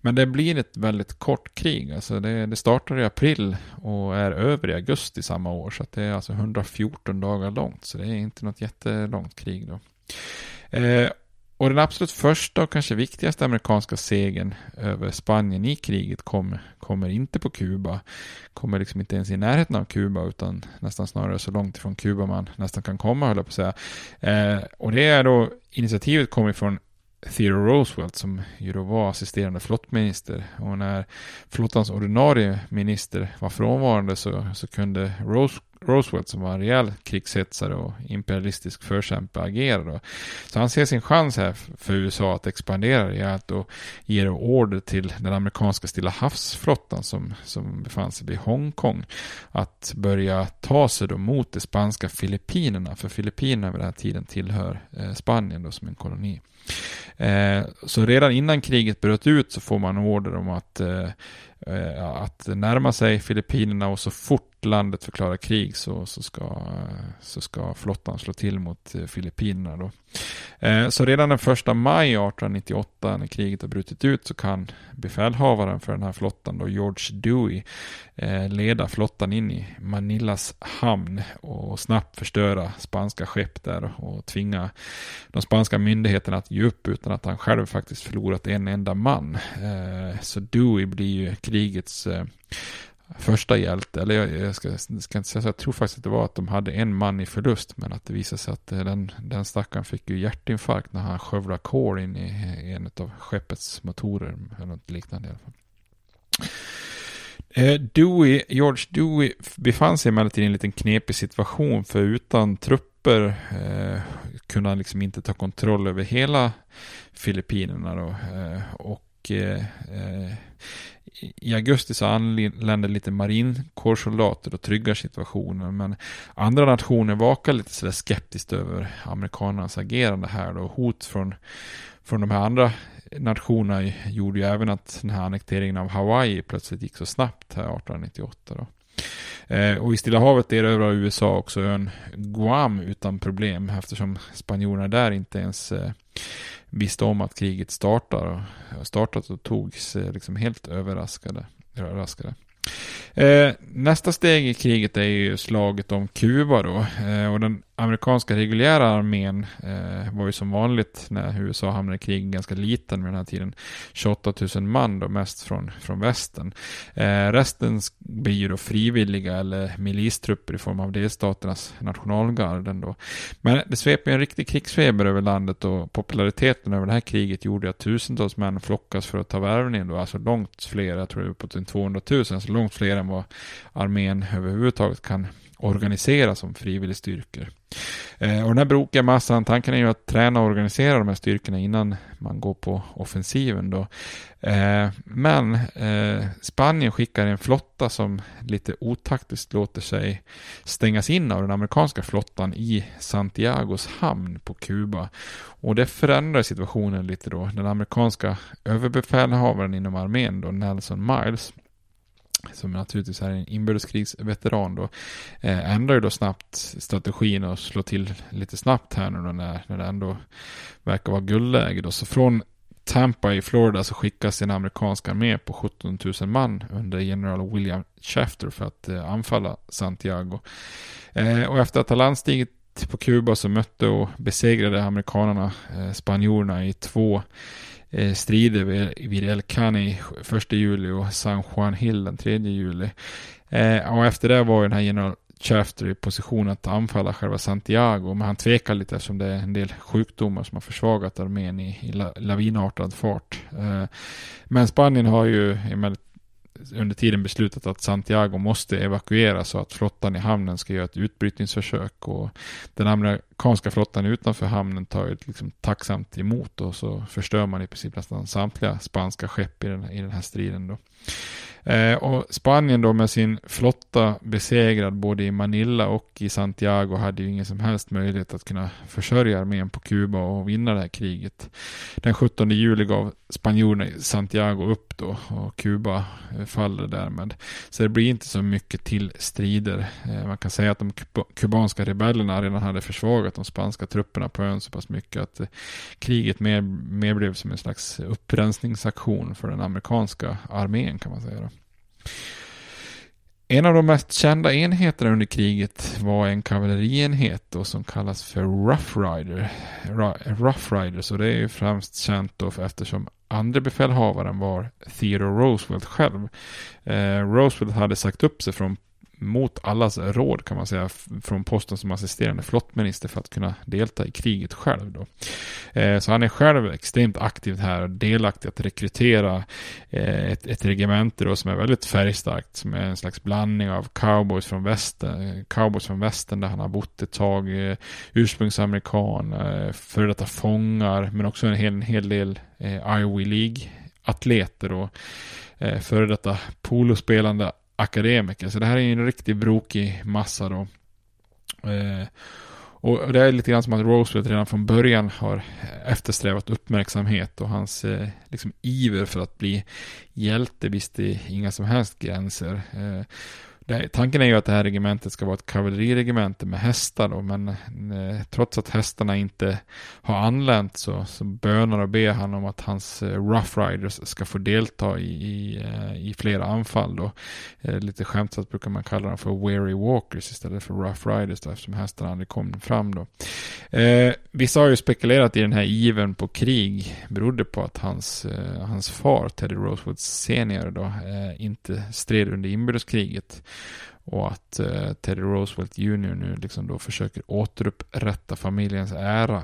Men det blir ett väldigt kort krig, alltså det, det startar i april och är över i augusti samma år. Så det är alltså 114 dagar långt. Så det är inte något jättelångt krig då. Eh, och den absolut första och kanske viktigaste amerikanska segern över Spanien i kriget kom, kommer inte på Kuba. Kommer liksom inte ens i närheten av Kuba utan nästan snarare så långt ifrån Kuba man nästan kan komma höll jag på att säga. Eh, och det är då, initiativet kommer från Theodore Roosevelt som ju då var assisterande flottminister. Och när flottans ordinarie minister var frånvarande så, så kunde Rose, Roosevelt som var en rejäl krigshetsare och imperialistisk förkämpe agera då. Så han ser sin chans här för USA att expandera rejält och ger order till den amerikanska Stilla havsflottan som, som befann sig vid Hongkong att börja ta sig då mot de spanska Filippinerna. För Filippinerna vid den här tiden tillhör eh, Spanien då som en koloni. Eh, så redan innan kriget bröt ut så får man order om att, eh, eh, att närma sig Filippinerna och så fort landet förklarar krig så, så, ska, så ska flottan slå till mot eh, Filippinerna. Då. Eh, så redan den första maj 1898 när kriget har brutit ut så kan befälhavaren för den här flottan då George Dewey Eh, leda flottan in i Manillas hamn och snabbt förstöra spanska skepp där och tvinga de spanska myndigheterna att ge upp utan att han själv faktiskt förlorat en enda man. Eh, så Dewey blir ju krigets eh, första hjälte, eller jag, jag ska, ska, inte säga så, jag tror faktiskt att det var att de hade en man i förlust, men att det visade sig att den, den stackaren fick ju hjärtinfarkt när han skövlade kol in i en av skeppets motorer, eller något liknande i alla fall. Eh, Dewey, George Dewey befann sig emellertid i en liten knepig situation, för utan trupper eh, kunde han liksom inte ta kontroll över hela Filippinerna då. Eh, och eh, eh i augusti så anländer lite marinkårssoldater och tryggar situationen. Men andra nationer vakar lite sådär skeptiskt över amerikanernas agerande här då. Hot från, från de här andra nationerna gjorde ju även att den här annekteringen av Hawaii plötsligt gick så snabbt här 1898 då. Eh, och i Stilla havet erövrar USA också ön Guam utan problem eftersom spanjorerna där inte ens eh, visste om att kriget startar och eh, startat och togs eh, liksom helt överraskade. överraskade. Eh, nästa steg i kriget är ju slaget om Kuba då. Eh, och den amerikanska reguljära armén eh, var ju som vanligt när USA hamnade i krig ganska liten vid den här tiden. 28 000 man då, mest från, från västern. Eh, resten blir ju då frivilliga eller milistrupper i form av delstaternas nationalgarden då. Men det sveper en riktig krigsfeber över landet och populariteten över det här kriget gjorde att tusentals män flockas för att ta värvning då, alltså långt fler, jag tror det är uppåt 200 000, alltså långt fler än vad armén överhuvudtaget kan organisera som frivilligstyrkor. Eh, och den här brokiga massan, tanken är ju att träna och organisera de här styrkorna innan man går på offensiven då. Eh, men eh, Spanien skickar en flotta som lite otaktiskt låter sig stängas in av den amerikanska flottan i Santiagos hamn på Kuba. Och det förändrar situationen lite då. Den amerikanska överbefälhavaren inom armén då, Nelson Miles, som naturligtvis är en inbördeskrigsveteran då, eh, ändrar ju då snabbt strategin och slår till lite snabbt här nu då när, när det ändå verkar vara guldläge då. Så från Tampa i Florida så skickas en amerikansk armé på 17 000 man under general William Shafter för att eh, anfalla Santiago. Eh, och efter att ha landstigit på Kuba så mötte och besegrade amerikanerna eh, spanjorerna i två Eh, strider vid El Cani 1 juli och San Juan Hill den 3 juli. Eh, och efter det var ju den här general Chafter i position att anfalla själva Santiago, men han tvekar lite eftersom det är en del sjukdomar som har försvagat armén i, i lavinartad fart. Eh, men Spanien har ju emellertid under tiden beslutat att Santiago måste evakueras så att flottan i hamnen ska göra ett utbrytningsförsök och den amerikanska flottan utanför hamnen tar ju liksom tacksamt emot och så förstör man i princip nästan samtliga spanska skepp i den, i den här striden då. Eh, och Spanien då med sin flotta besegrad både i Manila och i Santiago hade ju ingen som helst möjlighet att kunna försörja armén på Kuba och vinna det här kriget. Den 17 juli gav spanjorerna i Santiago upp då och Kuba eh, faller därmed. Så det blir inte så mycket till strider. Eh, man kan säga att de kubanska rebellerna redan hade försvagat de spanska trupperna på ön så pass mycket att eh, kriget mer, mer blev som en slags upprensningsaktion för den amerikanska armén kan man säga. Då. En av de mest kända enheterna under kriget var en kavallerienhet som kallas för Rough Rider. Rough Rider, så det är ju främst känt då för eftersom andra befälhavaren var Theodore Roosevelt själv. Eh, Roosevelt hade sagt upp sig från mot allas råd kan man säga från posten som assisterande flottminister för att kunna delta i kriget själv då. Eh, så han är själv extremt aktiv här och delaktig att rekrytera eh, ett, ett regemente då som är väldigt färgstarkt som är en slags blandning av cowboys från västern, cowboys från västern där han har bott ett tag, eh, ursprungsamerikan, eh, före detta fångar men också en hel, en hel del eh, Iowa League atleter och eh, före detta polospelande akademiker. Så det här är en riktigt brokig massa då. Eh, och det är lite grann som att Roosevelt redan från början har eftersträvat uppmärksamhet och hans eh, liksom iver för att bli hjälte visste inga som helst gränser. Eh, det, tanken är ju att det här regementet ska vara ett kavalleriregemente med hästar då, men eh, trots att hästarna inte har anlänt så, så bönar och ber han om att hans eh, Rough Riders ska få delta i, i, eh, i flera anfall då. Eh, lite skämtsamt brukar man kalla dem för Weary Walkers istället för Rough Riders då, eftersom hästarna aldrig kom fram då. Eh, Vissa har ju spekulerat i den här iven på krig berodde på att hans, eh, hans far, Teddy Rosewood senior då, inte stred under inbördeskriget. Och att eh, Teddy Roosevelt Jr nu liksom då försöker återupprätta familjens ära.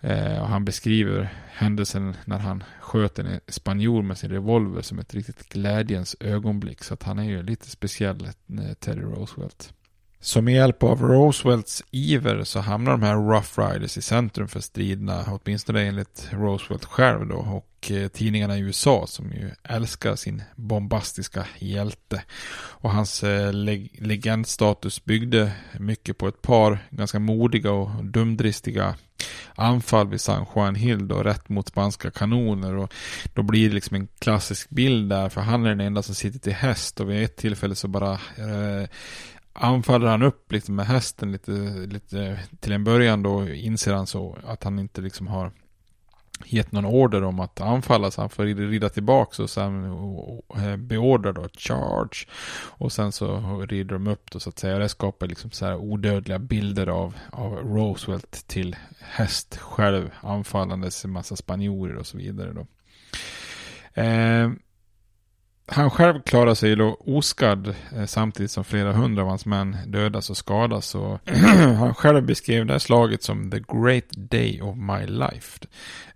Eh, och han beskriver händelsen när han sköt en spanjor med sin revolver som ett riktigt glädjens ögonblick. Så att han är ju lite speciell, eh, Teddy Roosevelt. Så med hjälp av Roosevelts iver så hamnar de här Rough Riders i centrum för striderna, åtminstone enligt Roosevelt själv då, och eh, tidningarna i USA som ju älskar sin bombastiska hjälte. Och hans eh, leg legendstatus byggde mycket på ett par ganska modiga och dumdristiga anfall vid San Juan Hill då, rätt mot spanska kanoner och då blir det liksom en klassisk bild där för han är den enda som sitter till häst och vid ett tillfälle så bara eh, anfaller han upp liksom med hästen lite, lite till en början då inser han så att han inte liksom har gett någon order om att anfalla så han får rida tillbaka och sen eh, beordrar beordra då charge. Och sen så rider de upp då så att säga. Och det skapar liksom så här odödliga bilder av, av Roosevelt till häst själv anfallandes en massa spanjorer och så vidare då. Eh, han själv klarar sig då oskadd eh, samtidigt som flera hundra av hans män dödas och skadas. Och han själv beskrev det här slaget som the great day of my life.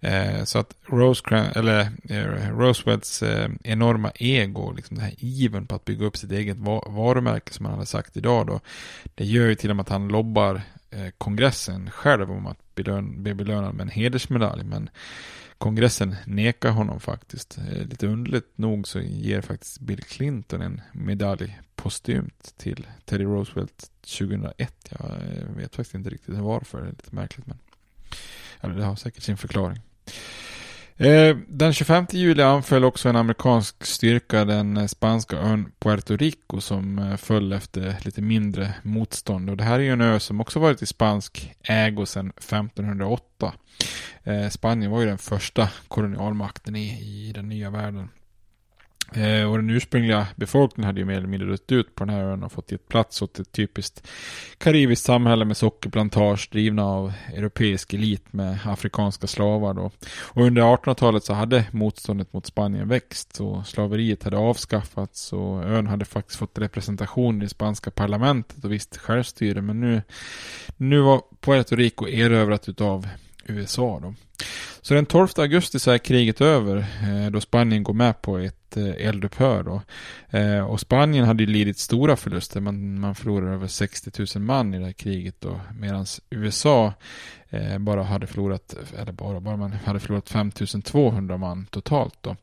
Eh, så att Rosecrans, eller, eh, Roosevelts eh, enorma ego, liksom den här iven på att bygga upp sitt eget va varumärke som han hade sagt idag då. Det gör ju till och med att han lobbar eh, kongressen själv om att bli belönad med en hedersmedalj. Men kongressen nekar honom faktiskt. Eh, lite underligt nog så ger faktiskt Bill Clinton en medalj postumt till Teddy Roosevelt 2001. Jag eh, vet faktiskt inte riktigt varför, det är lite märkligt men eller det har säkert sin förklaring. Eh, den 25 juli anföll också en amerikansk styrka den eh, spanska ön Puerto Rico som eh, föll efter lite mindre motstånd. Och det här är ju en ö som också varit i spansk ägo sedan 1508. Spanien var ju den första kolonialmakten i, i den nya världen. Eh, och den ursprungliga befolkningen hade ju mer eller mindre dött ut på den här ön och fått gett plats åt ett typiskt karibiskt samhälle med sockerplantage drivna av europeisk elit med afrikanska slavar då. Och under 1800-talet så hade motståndet mot Spanien växt och slaveriet hade avskaffats och ön hade faktiskt fått representation i spanska parlamentet och visst självstyre men nu, nu var Puerto Rico erövrat utav USA då. Så den 12 augusti så är kriget över eh, då Spanien går med på ett eh, eldupphör då. Eh, och Spanien hade ju lidit stora förluster. Man, man förlorade över 60 000 man i det här kriget då. Medan USA bara hade förlorat, eller bara, bara man hade förlorat 5200 man totalt då.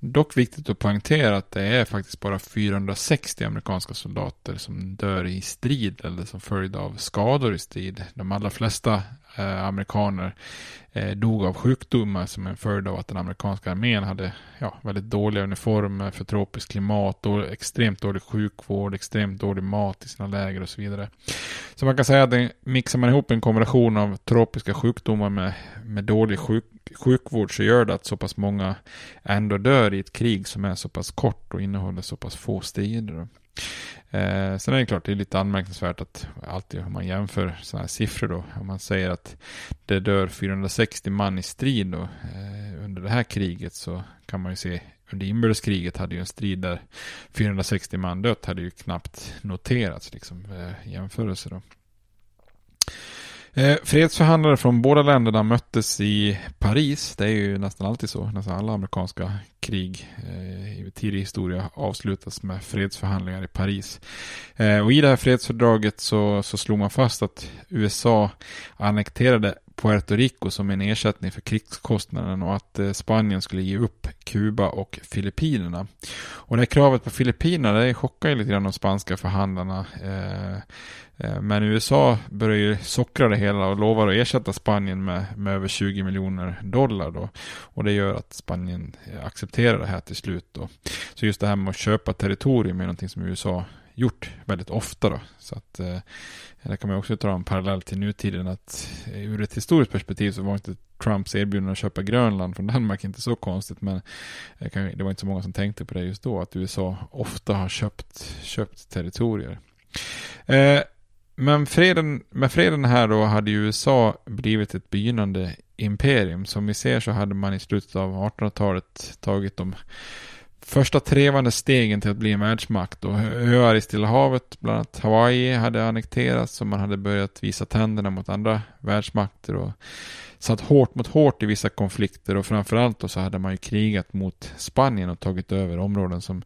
Dock viktigt att poängtera att det är faktiskt bara 460 amerikanska soldater som dör i strid eller som följd av skador i strid. De allra flesta eh, amerikaner eh, dog av sjukdomar som en följd av att den amerikanska armén hade ja, väldigt dåliga uniformer för tropiskt klimat, då, extremt dålig sjukvård, extremt dålig mat i sina läger och så vidare. Så man kan säga att det, mixar man ihop en kombination av tropiska sjukdomar med, med dålig sjuk, sjukvård så gör det att så pass många ändå dör i ett krig som är så pass kort och innehåller så pass få strider. Eh, sen är det klart, det är lite anmärkningsvärt att alltid om man jämför sådana här siffror då, om man säger att det dör 460 man i strid då, eh, under det här kriget så kan man ju se under inbördeskriget hade ju en strid där 460 man dött hade ju knappt noterats liksom eh, jämförelse då. Eh, fredsförhandlare från båda länderna möttes i Paris. Det är ju nästan alltid så. Nästan alla amerikanska krig eh, i tidig historia avslutas med fredsförhandlingar i Paris. Eh, och i det här fredsfördraget så, så slog man fast att USA annekterade Puerto Rico som en ersättning för krigskostnaden och att eh, Spanien skulle ge upp Kuba och Filippinerna. Och det här kravet på Filippinerna det chockar ju lite grann de spanska förhandlarna. Eh, eh, men USA börjar ju sockra det hela och lovar att ersätta Spanien med, med över 20 miljoner dollar då. Och det gör att Spanien accepterar det här till slut då. Så just det här med att köpa territorium är någonting som USA gjort väldigt ofta då. Så att eh, där kan man också dra en parallell till nutiden att eh, ur ett historiskt perspektiv så var inte Trumps erbjudande att köpa Grönland från Danmark inte så konstigt men eh, det var inte så många som tänkte på det just då att USA ofta har köpt, köpt territorier. Eh, men freden, med freden här då hade ju USA blivit ett begynnande imperium. Som vi ser så hade man i slutet av 1800-talet tagit de första trevande stegen till att bli en världsmakt. Och öar i Stilla havet, bland annat Hawaii, hade annekterats och man hade börjat visa tänderna mot andra världsmakter och satt hårt mot hårt i vissa konflikter och framförallt då så hade man ju krigat mot Spanien och tagit över områden som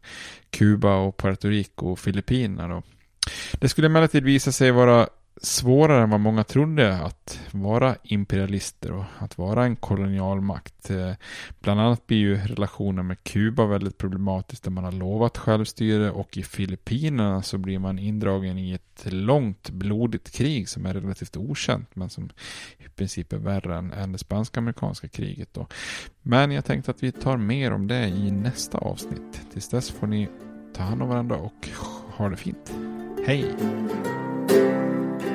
Kuba och Puerto Rico och Filippinerna. Det skulle emellertid visa sig vara svårare än vad många trodde att vara imperialister och att vara en kolonialmakt. Eh, bland annat blir ju relationen med Kuba väldigt problematisk där man har lovat självstyre och i Filippinerna så blir man indragen i ett långt blodigt krig som är relativt okänt men som i princip är värre än, än det spanska-amerikanska kriget. Då. Men jag tänkte att vi tar mer om det i nästa avsnitt. Tills dess får ni ta hand om varandra och ha det fint. Hej!